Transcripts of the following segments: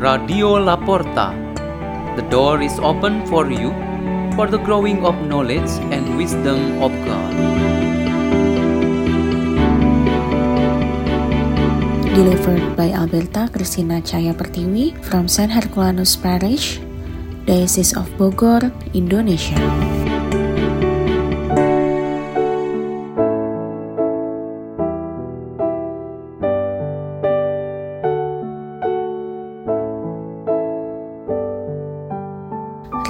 Radio Laporta. The door is open for you for the growing of knowledge and wisdom of God. Delivered by Alberta Christina Chaya Pertiwi from St. Herculanus Parish, Diocese of Bogor, Indonesia.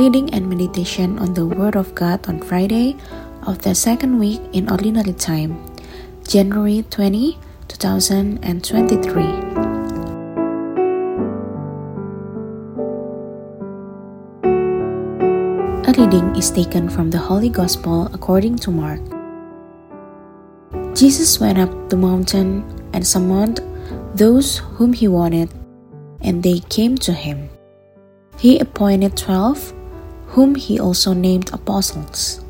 Reading and meditation on the Word of God on Friday of the second week in Ordinary Time, January 20, 2023. A reading is taken from the Holy Gospel according to Mark. Jesus went up the mountain and summoned those whom he wanted, and they came to him. He appointed twelve whom he also named apostles,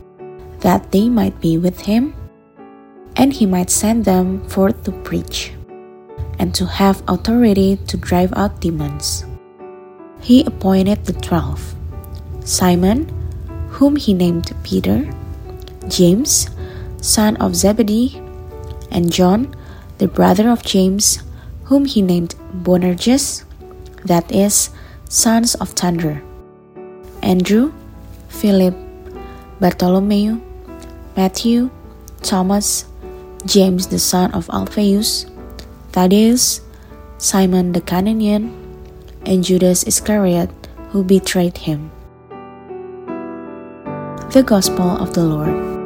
that they might be with him, and he might send them forth to preach, and to have authority to drive out demons. He appointed the twelve Simon, whom he named Peter, James, son of Zebedee, and John, the brother of James, whom he named Boanerges, that is, sons of thunder Andrew, Philip, Bartholomew, Matthew, Thomas, James the son of Alphaeus, Thaddeus, Simon the Canaanian, and Judas Iscariot who betrayed him. The Gospel of the Lord.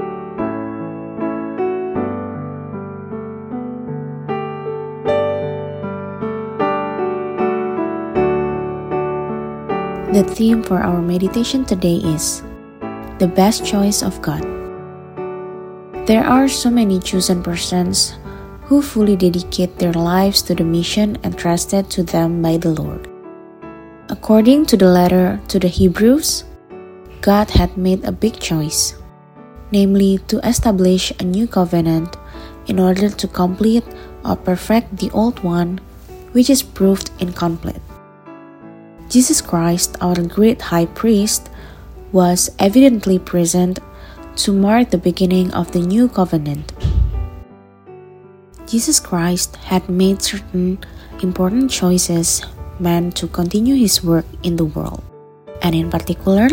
The theme for our meditation today is The Best Choice of God. There are so many chosen persons who fully dedicate their lives to the mission entrusted to them by the Lord. According to the letter to the Hebrews, God had made a big choice, namely to establish a new covenant in order to complete or perfect the old one, which is proved incomplete. Jesus Christ, our great high priest, was evidently present to mark the beginning of the new covenant. Jesus Christ had made certain important choices meant to continue his work in the world, and in particular,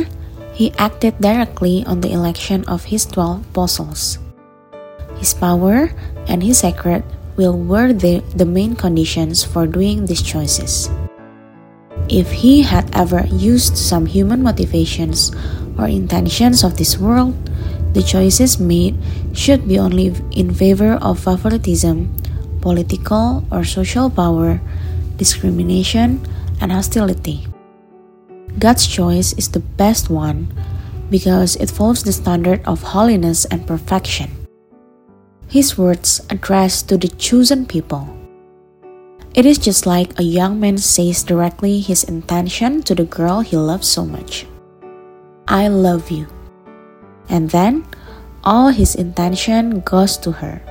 he acted directly on the election of his twelve apostles. His power and his secret will were the, the main conditions for doing these choices. If he had ever used some human motivations or intentions of this world, the choices made should be only in favor of favoritism, political or social power, discrimination, and hostility. God's choice is the best one because it follows the standard of holiness and perfection. His words addressed to the chosen people it is just like a young man says directly his intention to the girl he loves so much I love you. And then all his intention goes to her.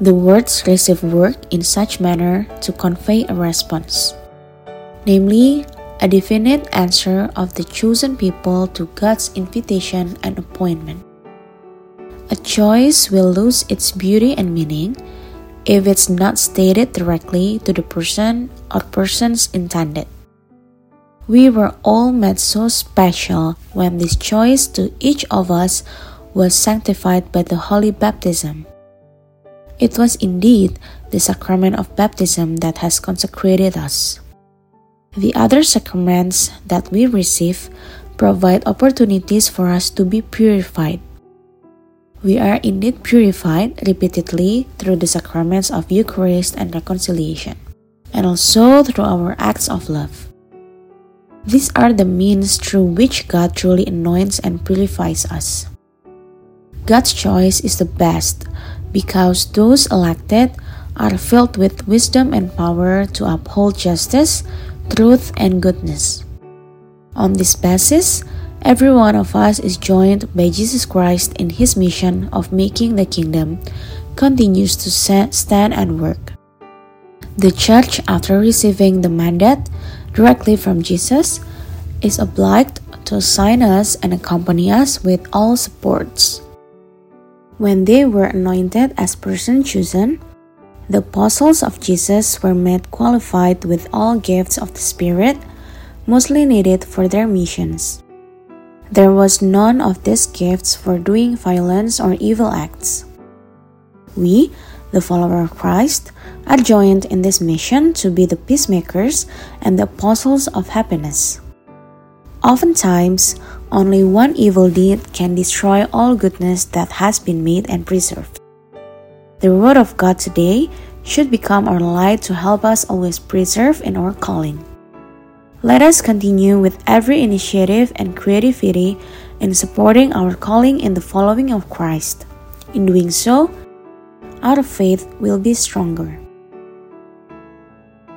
The words receive work in such manner to convey a response, namely, a definite answer of the chosen people to God's invitation and appointment. A choice will lose its beauty and meaning if it's not stated directly to the person or persons intended. We were all made so special when this choice to each of us was sanctified by the holy baptism. It was indeed the sacrament of baptism that has consecrated us. The other sacraments that we receive provide opportunities for us to be purified we are indeed purified repeatedly through the sacraments of Eucharist and reconciliation, and also through our acts of love. These are the means through which God truly anoints and purifies us. God's choice is the best because those elected are filled with wisdom and power to uphold justice, truth, and goodness. On this basis, Every one of us is joined by Jesus Christ in his mission of making the kingdom continues to stand and work. The church, after receiving the mandate, directly from Jesus, is obliged to assign us and accompany us with all supports. When they were anointed as person chosen, the apostles of Jesus were made qualified with all gifts of the Spirit, mostly needed for their missions. There was none of these gifts for doing violence or evil acts. We, the follower of Christ, are joined in this mission to be the peacemakers and the apostles of happiness. Oftentimes, only one evil deed can destroy all goodness that has been made and preserved. The Word of God today should become our light to help us always preserve in our calling. Let us continue with every initiative and creativity in supporting our calling in the following of Christ. In doing so, our faith will be stronger.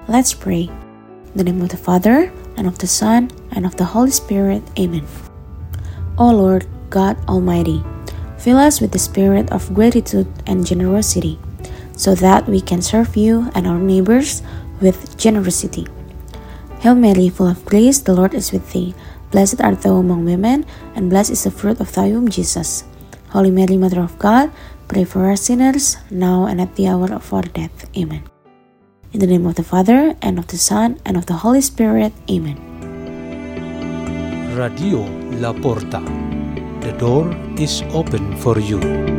Let's pray. In the name of the Father, and of the Son, and of the Holy Spirit. Amen. O Lord, God Almighty, fill us with the spirit of gratitude and generosity, so that we can serve you and our neighbors with generosity. Hail Mary, full of grace, the Lord is with thee. Blessed art thou among women, and blessed is the fruit of thy womb, Jesus. Holy Mary, Mother of God, pray for us sinners, now and at the hour of our death. Amen. In the name of the Father, and of the Son, and of the Holy Spirit. Amen. Radio La Porta. The door is open for you.